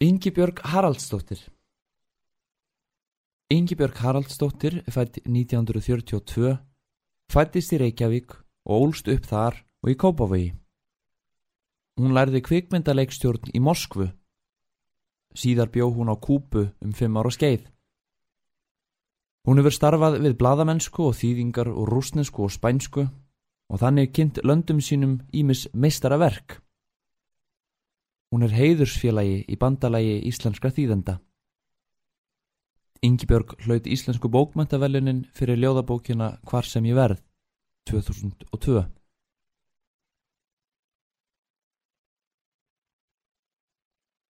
Ingibjörg Haraldsdóttir Ingibjörg Haraldsdóttir fætt 1942 fættist í Reykjavík og ólst upp þar og í Kópavogi. Hún lærði kvikmyndaleikstjórn í Moskvu. Síðar bjó hún á Kúpu um fimm ára skeið. Hún hefur starfað við bladamennsku og þýðingar og rúsnesku og spænsku og þannig kynnt löndum sínum ímis meistara verk. Hún er heiðursfélagi í bandalagi íslenskra þýðenda. Ingibjörg hlaut íslensku bókmæntavellunin fyrir ljóðabókina Hvar sem ég verð 2002.